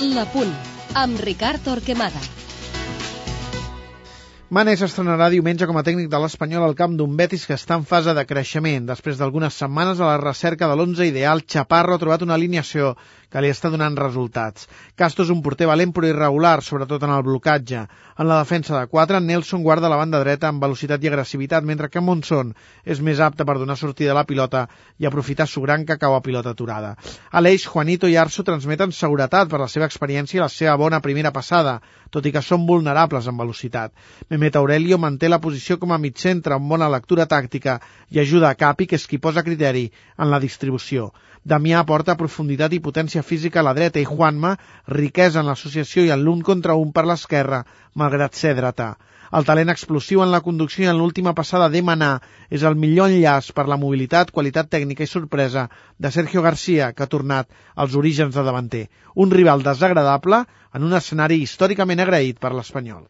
La Punt, amb Ricard Torquemada. Manes estrenarà diumenge com a tècnic de l'Espanyol al camp d'un Betis que està en fase de creixement. Després d'algunes setmanes a la recerca de l'11 ideal, Chaparro ha trobat una alineació que li està donant resultats. Castro és un porter valent però irregular, sobretot en el blocatge. En la defensa de 4, Nelson guarda la banda dreta amb velocitat i agressivitat, mentre que Monson és més apte per donar sortida a la pilota i aprofitar su gran que cau a pilota aturada. Aleix, Juanito i Arso transmeten seguretat per la seva experiència i la seva bona primera passada, tot i que són vulnerables en velocitat. Mehmet Aurelio manté la posició com a mig centre amb bona lectura tàctica i ajuda a Capi, que és qui posa criteri en la distribució. Damià aporta profunditat i potència física a la dreta i Juanma riquesa en l'associació i en l'un contra un per l'esquerra, malgrat ser dretà. El talent explosiu en la conducció i en l'última passada de Manà és el millor enllaç per la mobilitat, qualitat tècnica i sorpresa de Sergio Garcia, que ha tornat als orígens de davanter. Un rival desagradable en un escenari històricament agraït per l'Espanyol.